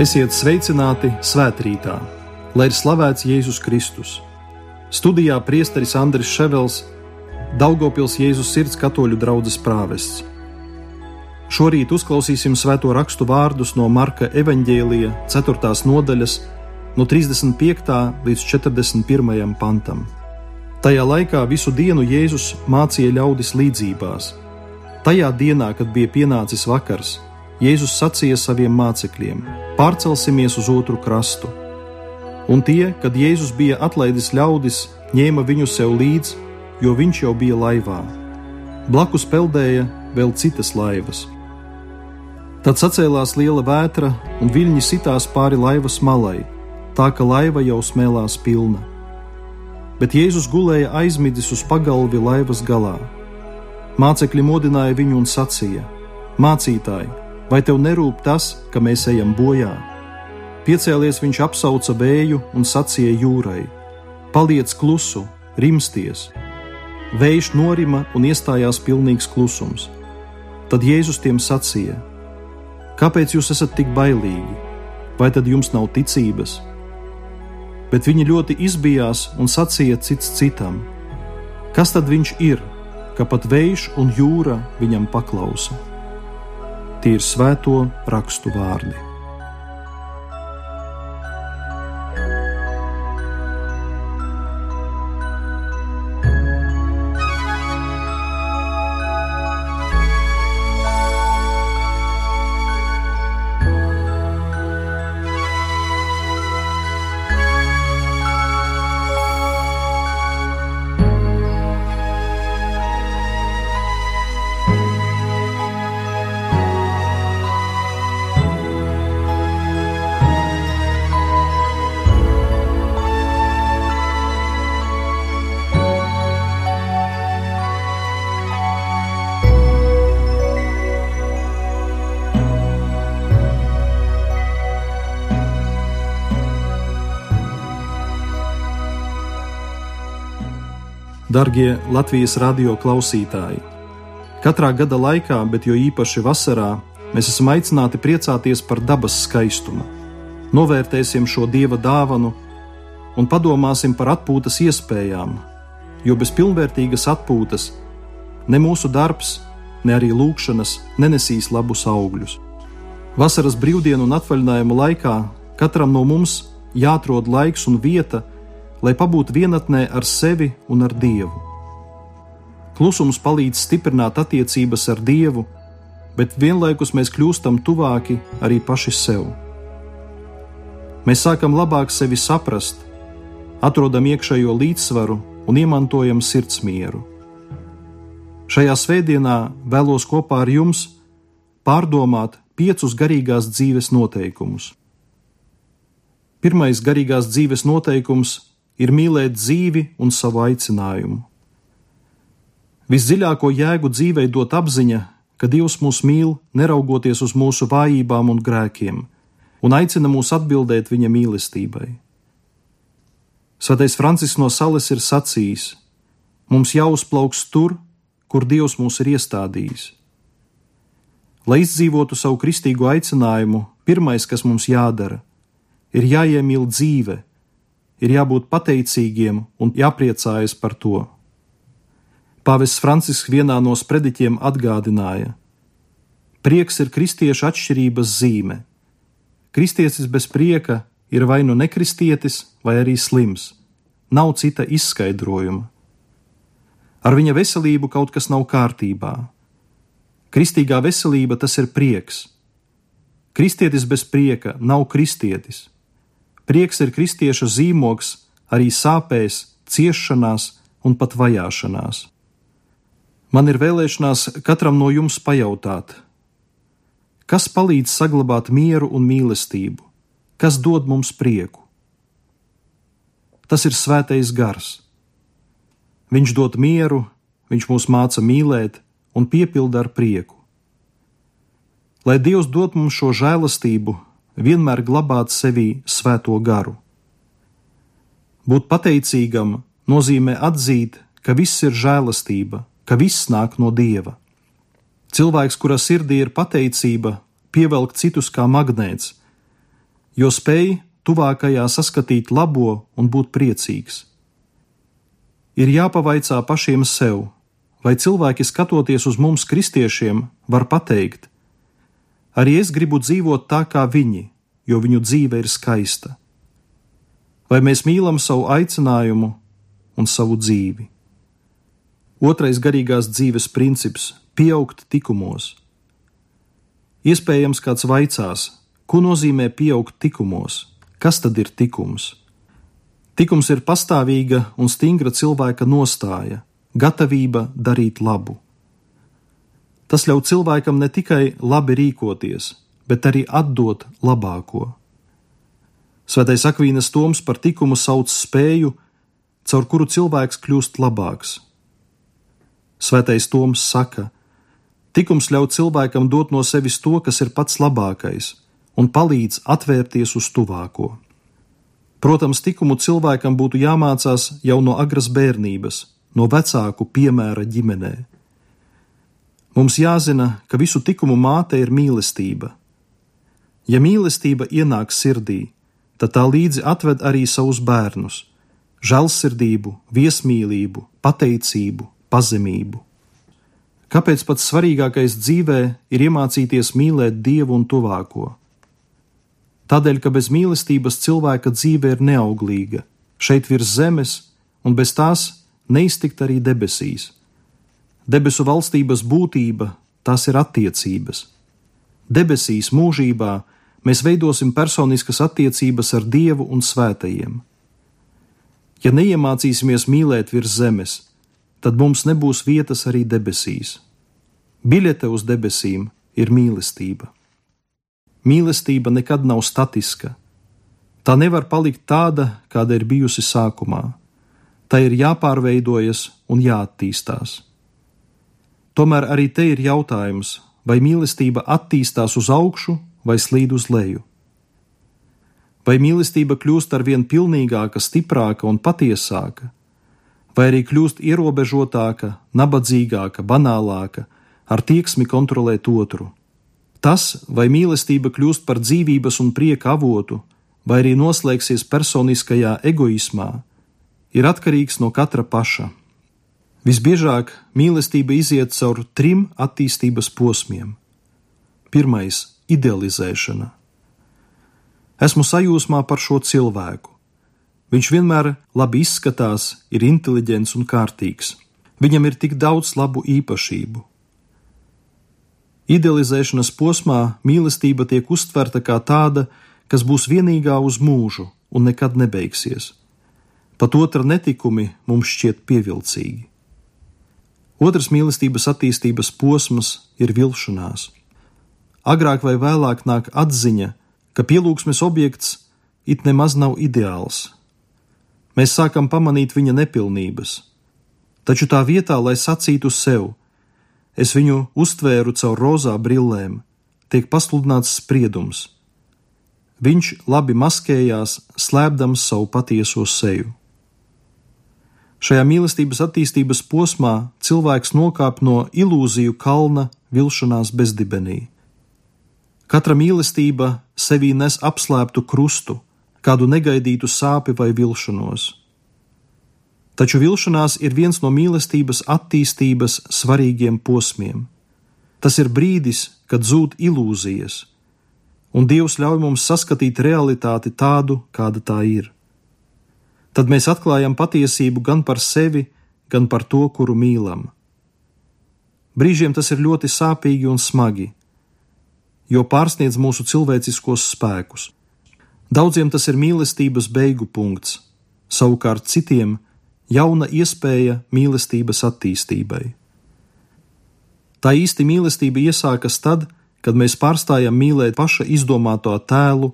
Esiet sveicināti svētkrītā, lai ir slavēts Jēzus Kristus. Studijā priesteris Andris Ševels, Daugopils Jēzus sirds katoļu draugs prāvests. Šorīt uzklausīsim svēto rakstu vārdus no Marka evaņģēlija 4. nodaļas, no 35. līdz 41. pantam. Tajā laikā visu dienu Jēzus mācīja ļaudis līdzībās. Tajā dienā, kad bija pienācis vakars, Jēzus sacīja saviem mācekļiem: Pārcelsimies uz otru krastu. Un tie, kad Jēzus bija atlaidis ļaudis, ņēma viņu sev līdzi, jo viņš jau bija laivā. Blakus peldēja vēl citas laivas. Tad sacēlās liela vētra, un viļņi sitās pāri laivas malai, tā ka laiva jau smēlās pilna. Bet Jēzus gulēja aizmidzis uz pagalvi laivas galā. Mācekļi modināja viņu un sacīja: Mācītāji, Vai tev nerūp tas, ka mēs ejam bojā? Piecēlies viņš apsauca vēju un sacīja jūrai: Paliec klusu, rimsties! Vējš norima un iestājās pilnīgs klusums. Tad Jēzus tiem sacīja: Kāpēc jūs esat tik bailīgi? Vai tad jums nav ticības? Bet viņi ļoti izbijās un sacīja cits citam: Kas tad viņš ir, ka pat vējš un jūra viņam paklausa? Tie ir svēto rakstu vārdi. Darbie Latvijas radio klausītāji! Katrā gada laikā, bet jo īpaši vasarā, mēs esam aicināti priecāties par dabas skaistumu. Novērtēsim šo dieva dāvanu un padomāsim par atpūtas iespējām, jo bez pilnvērtīgas atpūtas ne mūsu darbs, ne arī lūkšanas nenesīs labus augļus. Vasaras brīvdienu un atvaļinājumu laikā katram no mums jāatrod laiks un vieta, lai pabūtu vienatnē ar sevi un ar Dievu. Klusums palīdz stiprināt attiecības ar Dievu, bet vienlaikus mēs kļūstam tuvāki arī paši sev. Mēs sākam labāk sevi saprast, atrodam iekšējo līdzsvaru un iemantojam sirdsmieru. Šajā svētdienā vēlos kopā ar jums pārdomāt piecus garīgās dzīves noteikumus. Pirmais garīgās dzīves noteikums ir mīlēt dzīvi un savu aicinājumu. Visdziļāko jēgu dzīvei dot apziņa, ka Dievs mūs mīl, neraugoties uz mūsu vājībām un grēkiem, un aicina mūs atbildēt viņa mīlestībai. Svētais Francisks no Sales ir sacījis: Mums jāuzplauks tur, kur Dievs mūs ir iestādījis. Lai izdzīvotu savu kristīgo aicinājumu, pirmais, kas mums jādara, ir jāiemīl dzīve, ir jābūt pateicīgiem un jāpriecājas par to. Pāvests Francisks vienā no sprediķiem atgādināja: Prieks ir kristiešu atšķirības zīme. Kristietis bez prieka ir vai nu nekristietis, vai arī slims. Nav cita izskaidrojuma. Ar viņa veselību kaut kas nav kārtībā. Kristīgā veselība tas ir prieks. Kristietis bez prieka nav kristietis. Prieks ir kristieša zīmogs arī sāpēs, ciešanās un pat vajāšanās. Man ir vēlēšanās katram no jums pajautāt, kas palīdz saglabāt mieru un mīlestību, kas dod mums prieku. Tas ir svētais gars. Viņš dod mieru, viņš mūs māca mīlēt un piepilda ar prieku. Lai Dievs dod mums šo žēlastību, vienmēr glabāt sevī svēto garu. Būt pateicīgam nozīmē atzīt, ka viss ir žēlastība, ka viss nāk no dieva. Cilvēks, kura sirdī ir pateicība, pievelk citus kā magnēts, jo spēj tuvākajā saskatīt labo un būt priecīgs. Ir jāpavaicā pašiem sev, vai cilvēki skatoties uz mums, kristiešiem, var pateikt: Arī es gribu dzīvot tā kā viņi, jo viņu dzīve ir skaista. Vai mēs mīlam savu aicinājumu un savu dzīvi? Otrais garīgās dzīves princips - pieaugt tikumos. Iespējams, kāds vaicās, ko nozīmē pieaugt tikumos, kas tad ir tikums? Tikums ir pastāvīga un stingra cilvēka nostāja, gatavība darīt labu. Tas ļauj cilvēkam ne tikai labi rīkoties, bet arī atdot labāko. Svētais Akvīnas Toms par tikumu sauc spēju, caur kuru cilvēks kļūst labāks. Svētais Toms saka, tikums ļauj cilvēkam dot no sevis to, kas ir pats labākais, un palīdz atvērties uz tuvāko. Protams, tikumu cilvēkam būtu jāmācās jau no agras bērnības, no vecāku piemēra ģimenē. Mums jāzina, ka visu tikumu māte ir mīlestība. Ja mīlestība ienāk sirdī, tad tā līdzi atved arī savus bērnus - žēlsirdību, viesmīlību, pateicību, pazemību. Kāpēc pats svarīgākais dzīvē ir iemācīties mīlēt Dievu un tuvāko? Tādēļ, ka bez mīlestības cilvēka dzīve ir neauglīga, šeit virs zemes, un bez tās neiztikt arī debesīs. Debesu valstības būtība tās ir attiecības. Debesīs mūžībā mēs veidosim personiskas attiecības ar Dievu un svētajiem. Ja neiemācīsimies mīlēt virs zemes, tad mums nebūs vietas arī debesīs. Biļete uz debesīm ir mīlestība. Mīlestība nekad nav statiska. Tā nevar palikt tāda, kāda ir bijusi sākumā tai ir jāpārveidojas un jāattīstās. Tomēr arī te ir jautājums, vai mīlestība attīstās uz augšu vai slīd uz leju. Vai mīlestība kļūst ar vien pilnīgāka, stiprāka un patiesāka, vai arī kļūst ierobežotāka, nabadzīgāka, banālāka, ar tieksmi kontrolēt otru. Tas, vai mīlestība kļūst par dzīvības un prieka avotu, vai arī noslēgsies personiskajā egoismā, ir atkarīgs no katra paša. Visbiežāk mīlestība iziet cauri trim attīstības posmiem. Pirmais - idealizēšana. Esmu sajūsmā par šo cilvēku. Viņš vienmēr labi izskatās, ir inteliģents un kārtīgs. Viņam ir tik daudz labu īpašību. Idealizēšanas posmā mīlestība tiek uztverta kā tāda, kas būs vienīgā uz mūžu un nekad nebeigsies. Pat otra netikumi mums šķiet pievilcīgi. Otrs mīlestības attīstības posms ir vilšanās. Agrāk vai vēlāk nāk atziņa, ka pielūgsmes objekts it nemaz nav ideāls. Mēs sākam pamanīt viņa nepilnības, taču tā vietā, lai sacītu sev, es viņu uztvēru caur rozā brillēm, tiek pasludināts spriedums. Viņš labi maskējās, slēpdams savu patieso seju. Šajā mīlestības attīstības posmā cilvēks nokāp no ilūziju kalna vilšanās bezdibenī. Katra mīlestība sevī nes apslēptu krustu, kādu negaidītu sāpi vai vilšanos. Taču vilšanās ir viens no mīlestības attīstības svarīgiem posmiem. Tas ir brīdis, kad zūd ilūzijas, un Dievs ļauj mums saskatīt realitāti tādu, kāda tā ir tad mēs atklājam patiesību gan par sevi, gan par to, kuru mīlam. Brīžiem tas ir ļoti sāpīgi un smagi, jo pārsniedz mūsu cilvēciskos spēkus. Daudziem tas ir mīlestības beigu punkts, savukārt citiem jauna iespēja mīlestības attīstībai. Tā īsti mīlestība iesākas tad, kad mēs pārstājam mīlēt paša izdomāto tēlu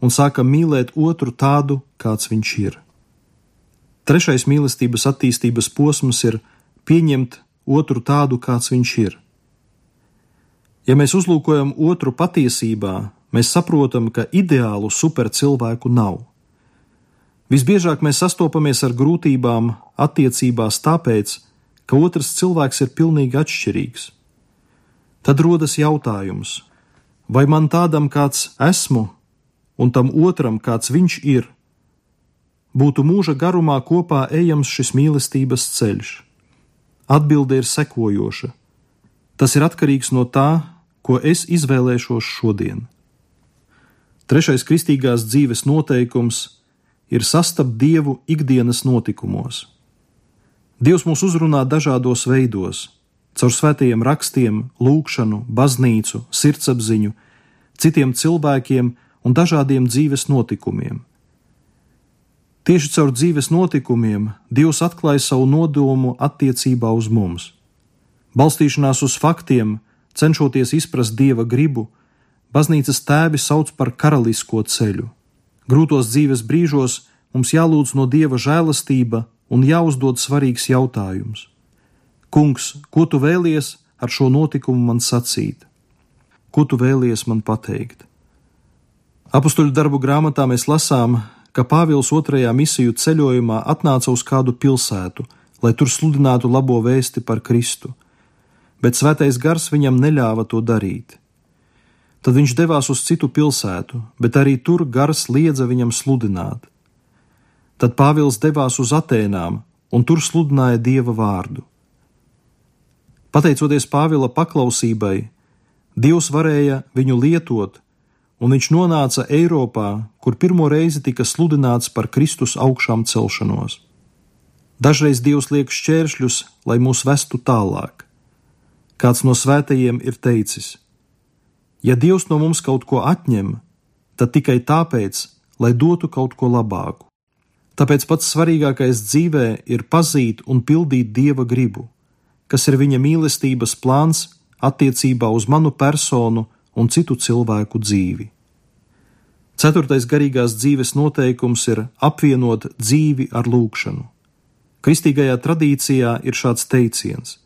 un sākam mīlēt otru tādu, kāds viņš ir. Trešais mīlestības attīstības posms ir pieņemt otru tādu, kāds viņš ir. Ja mēs uzlūkojam otru patiesībā, mēs saprotam, ka ideālu supercilvēku nav. Visbiežāk mēs sastopamies ar grūtībām attiecībās tāpēc, ka otrs cilvēks ir pilnīgi atšķirīgs. Tad rodas jautājums, vai man tādam, kāds esmu, un tam otram, kāds viņš ir, būtu mūža garumā kopā ejams šis mīlestības ceļš? Atbilde ir sekojoša. Tas ir atkarīgs no tā, ko es izvēlēšos šodien. Trešais kristīgās dzīves noteikums ir sastapt Dievu ikdienas notikumos. Dievs mūs uzrunā dažādos veidos - caur svētajiem rakstiem, lūgšanu, baznīcu, sirdsapziņu, citiem cilvēkiem un dažādiem dzīves notikumiem. Tieši caur dzīves notikumiem Dievs atklāja savu nodomu attiecībā uz mums. Balstīšanās uz faktiem, cenšoties izprast Dieva gribu, baznīcas tēvi sauc par karalisko ceļu. Grūtos dzīves brīžos mums jālūdz no Dieva žēlastība un jāuzdod svarīgs jautājums. Kungs, ko tu vēlies ar šo notikumu man sacīt? Ko tu vēlies man pateikt? Apustuļu darbu grāmatā mēs lasām, ka Pāvils otrajā misiju ceļojumā atnāca uz kādu pilsētu, lai tur sludinātu labo vēsti par Kristu, bet svētais gars viņam neļāva to darīt. Tad viņš devās uz citu pilsētu, bet arī tur gars liedza viņam sludināt. Tad Pāvils devās uz Atēnām un tur sludināja dieva vārdu. Pateicoties Pāvila paklausībai, Dievs varēja viņu lietot, un viņš nonāca Eiropā, kur pirmo reizi tika sludināts par Kristus augšām celšanos. Dažreiz Dievs liek šķēršļus, lai mūs vestu tālāk. Kāds no svētajiem ir teicis: Ja Dievs no mums kaut ko atņem, tad tikai tāpēc, lai dotu kaut ko labāku. Tāpēc pats svarīgākais dzīvē ir pazīt un pildīt dieva gribu, kas ir viņa mīlestības plāns attiecībā uz manu personu un citu cilvēku dzīvi. Ceturtais garīgās dzīves noteikums ir apvienot dzīvi ar lūgšanu. Kristīgajā tradīcijā ir šāds teiciens: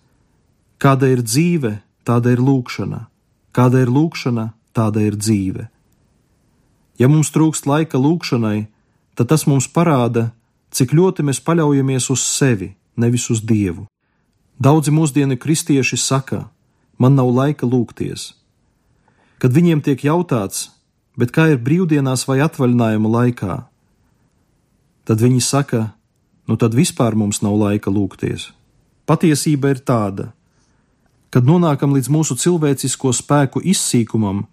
Kāda ir dzīve, tāda ir lūgšana, kāda ir lūgšana, tāda ir dzīve. Ja mums trūkst laika lūgšanai, tad tas mums parāda, cik ļoti mēs paļaujamies uz sevi, nevis uz Dievu. Daudzi mūsdienu kristieši saka, man nav laika lūgties. Kad viņiem tiek jautāts, bet kā ir brīvdienās vai atvaļinājuma laikā, tad viņi saka, nu tad vispār mums nav laika lūgties. Patiesība ir tāda, kad nonākam līdz mūsu cilvēcisko spēku izsīkumam,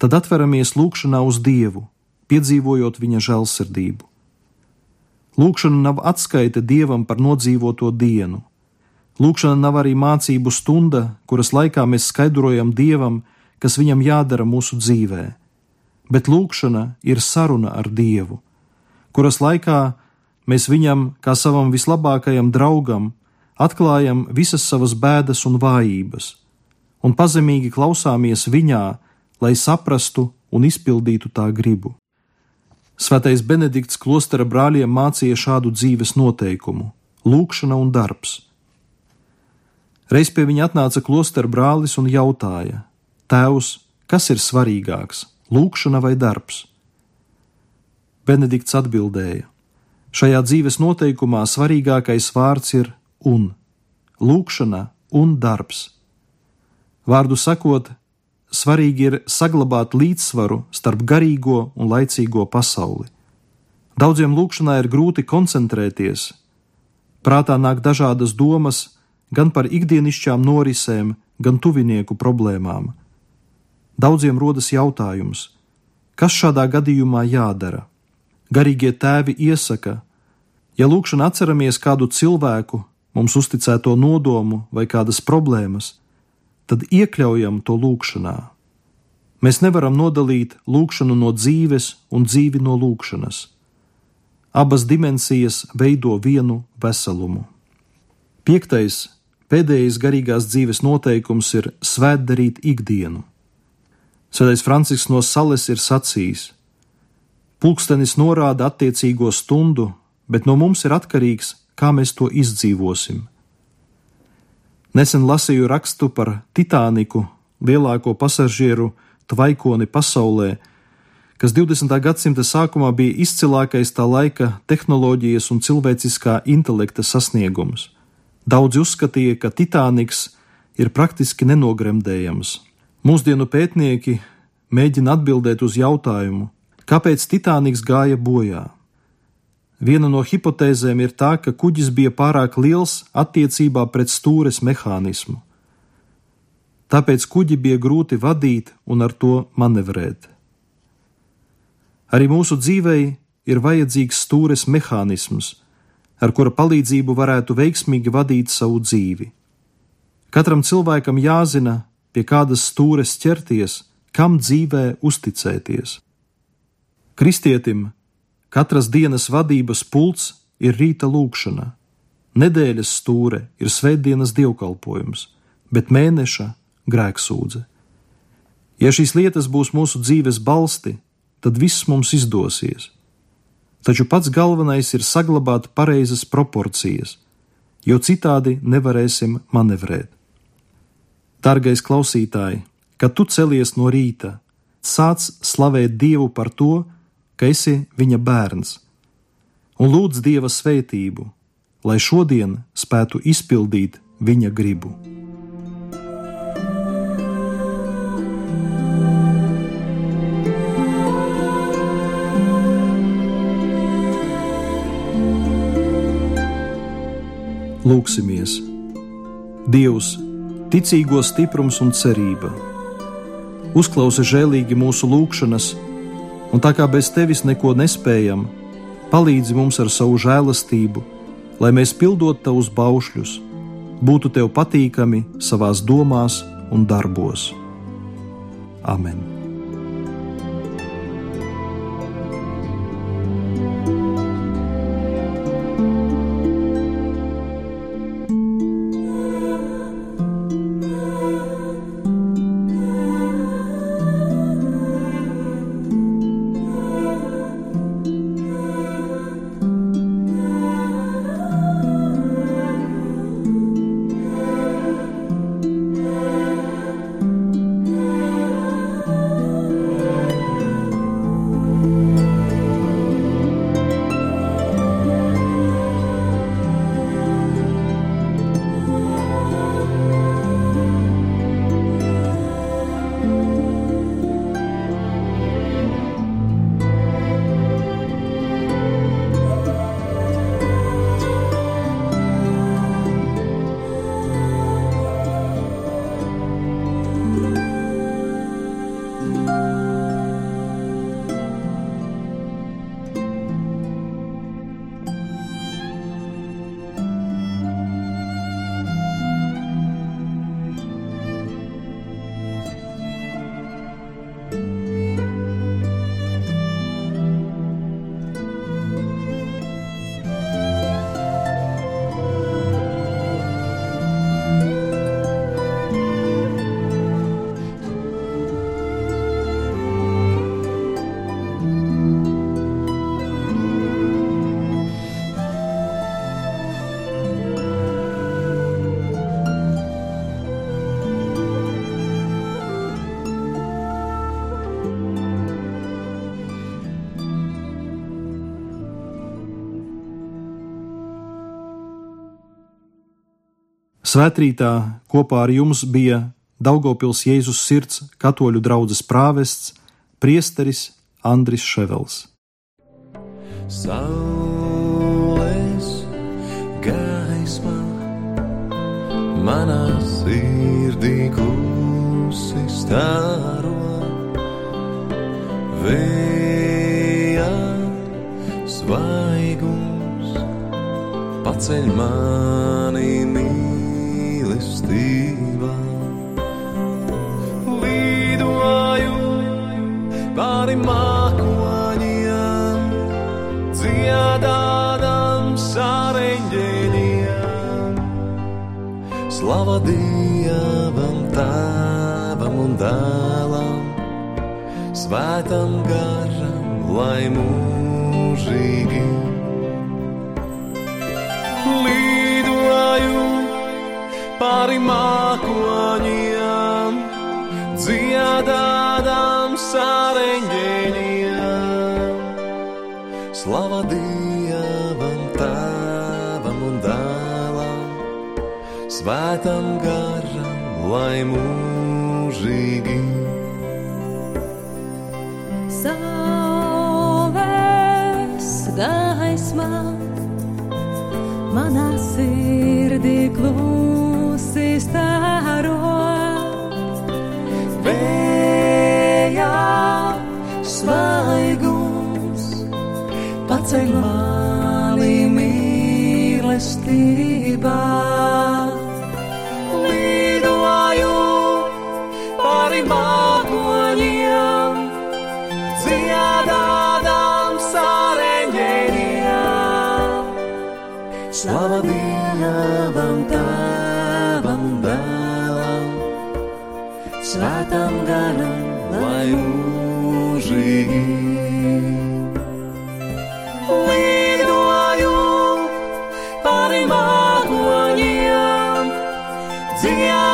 tad atveramies lūgšanā uz Dievu piedzīvojot viņa žēlsirdību. Lūkšana nav atskaita dievam par nodzīvoto dienu. Lūkšana nav arī mācību stunda, kuras laikā mēs skaidrojam dievam, kas viņam jādara mūsu dzīvē, bet lūkšana ir saruna ar dievu, kuras laikā mēs viņam, kā savam vislabākajam draugam, atklājam visas savas bēdas un vājības, un pazemīgi klausāmies viņā, lai saprastu un izpildītu tā gribu. Svētais Benedikts klostera brāļiem mācīja šādu dzīves noteikumu - lūkšana un darbs. Reiz pie viņa atnāca klostera brālis un jautāja: Tēvs, kas ir svarīgāks - lūkšana vai darbs? Benedikts atbildēja: Šajā dzīves noteikumā svarīgākais vārds ir un - lūkšana un darbs. Vārdu sakot, svarīgi ir saglabāt līdzsvaru starp garīgo un laicīgo pasauli. Daudziem lūkšanā ir grūti koncentrēties. Prātā nāk dažādas domas gan par ikdienišķām norisēm, gan tuvinieku problēmām. Daudziem rodas jautājums, kas šādā gadījumā jādara? Garīgie tēvi iesaka, ja lūkšanā atceramies kādu cilvēku, mums uzticēto nodomu vai kādas problēmas, tad iekļaujam to lūkšanā. Mēs nevaram nodalīt lūkšanu no dzīves un dzīvi no lūkšanas. Abas dimensijas veido vienu veselumu. Piektais, pēdējais garīgās dzīves noteikums ir svētdarīt ikdienu. Svētais Francisks no Sales ir sacījis: Pulkstenis norāda attiecīgo stundu, bet no mums ir atkarīgs, kā mēs to izdzīvosim. Nesen lasīju rakstu par Titaniku, lielāko pasažieru tvaikoni pasaulē, kas 20. gadsimta sākumā bija izcilākais tā laika tehnoloģijas un cilvēciskā intelekta sasniegums. Daudzi uzskatīja, ka Titaniks ir praktiski nenogremdējams. Mūsdienu pētnieki mēģina atbildēt uz jautājumu, Kāpēc Titaniks gāja bojā? Viena no hipotēzēm ir tā, ka kuģis bija pārāk liels attiecībā pret stūres mehānismu. Tāpēc kuģi bija grūti vadīt un ar to manevrēt. Arī mūsu dzīvei ir vajadzīgs stūres mehānisms, ar kura palīdzību varētu veiksmīgi vadīt savu dzīvi. Katram cilvēkam jāzina, pie kādas stūres ķerties, kam dzīvē uzticēties. Kristietim katras dienas vadības pults ir rīta lūkšana, nedēļas stūre ir svētdienas dievkalpojums, bet mēneša grēksūdze. Ja šīs lietas būs mūsu dzīves balsti, tad viss mums izdosies. Taču pats galvenais ir saglabāt pareizas proporcijas, jo citādi nevarēsim manevrēt. Dargais klausītāj, kad tu celies no rīta, sāc slavēt Dievu par to, ka esi viņa bērns, un lūdz Dieva svētību, lai šodien spētu izpildīt viņa gribu. Lūksimies! Dievs, ticīgo stiprums un cerība! Uzklausi žēlīgi mūsu lūgšanas, un tā kā bez tevis neko nespējam, palīdzi mums ar savu žēlastību, lai mēs pildot tavus baušļus, būtu tev patīkami savās domās un darbos. Amen! Svētrītā kopā ar jums bija Daugopils Jēzus sirds katoļu draudzes prāvests, priesteris Andris Ševels. Saules gaisma manā sirdī klusi stāro vēja svaigums paceļ mani mīlestību mīlestība. Lidoju pāri mākoņiem, dziedādam sareņģēļiem. Slava Dievam, Tēvam un Dēlam, Svētam garam, lai mūžīgi. Pāri mākoņiem, dziedādām sāreņģēļiem. Slava Dievam, Tēvam un Dēlam, Svētam garam, lai mūžīgi. Saule dziesmā, manā sirdī svētām garam, lai mūžīgi. Līdz yeah.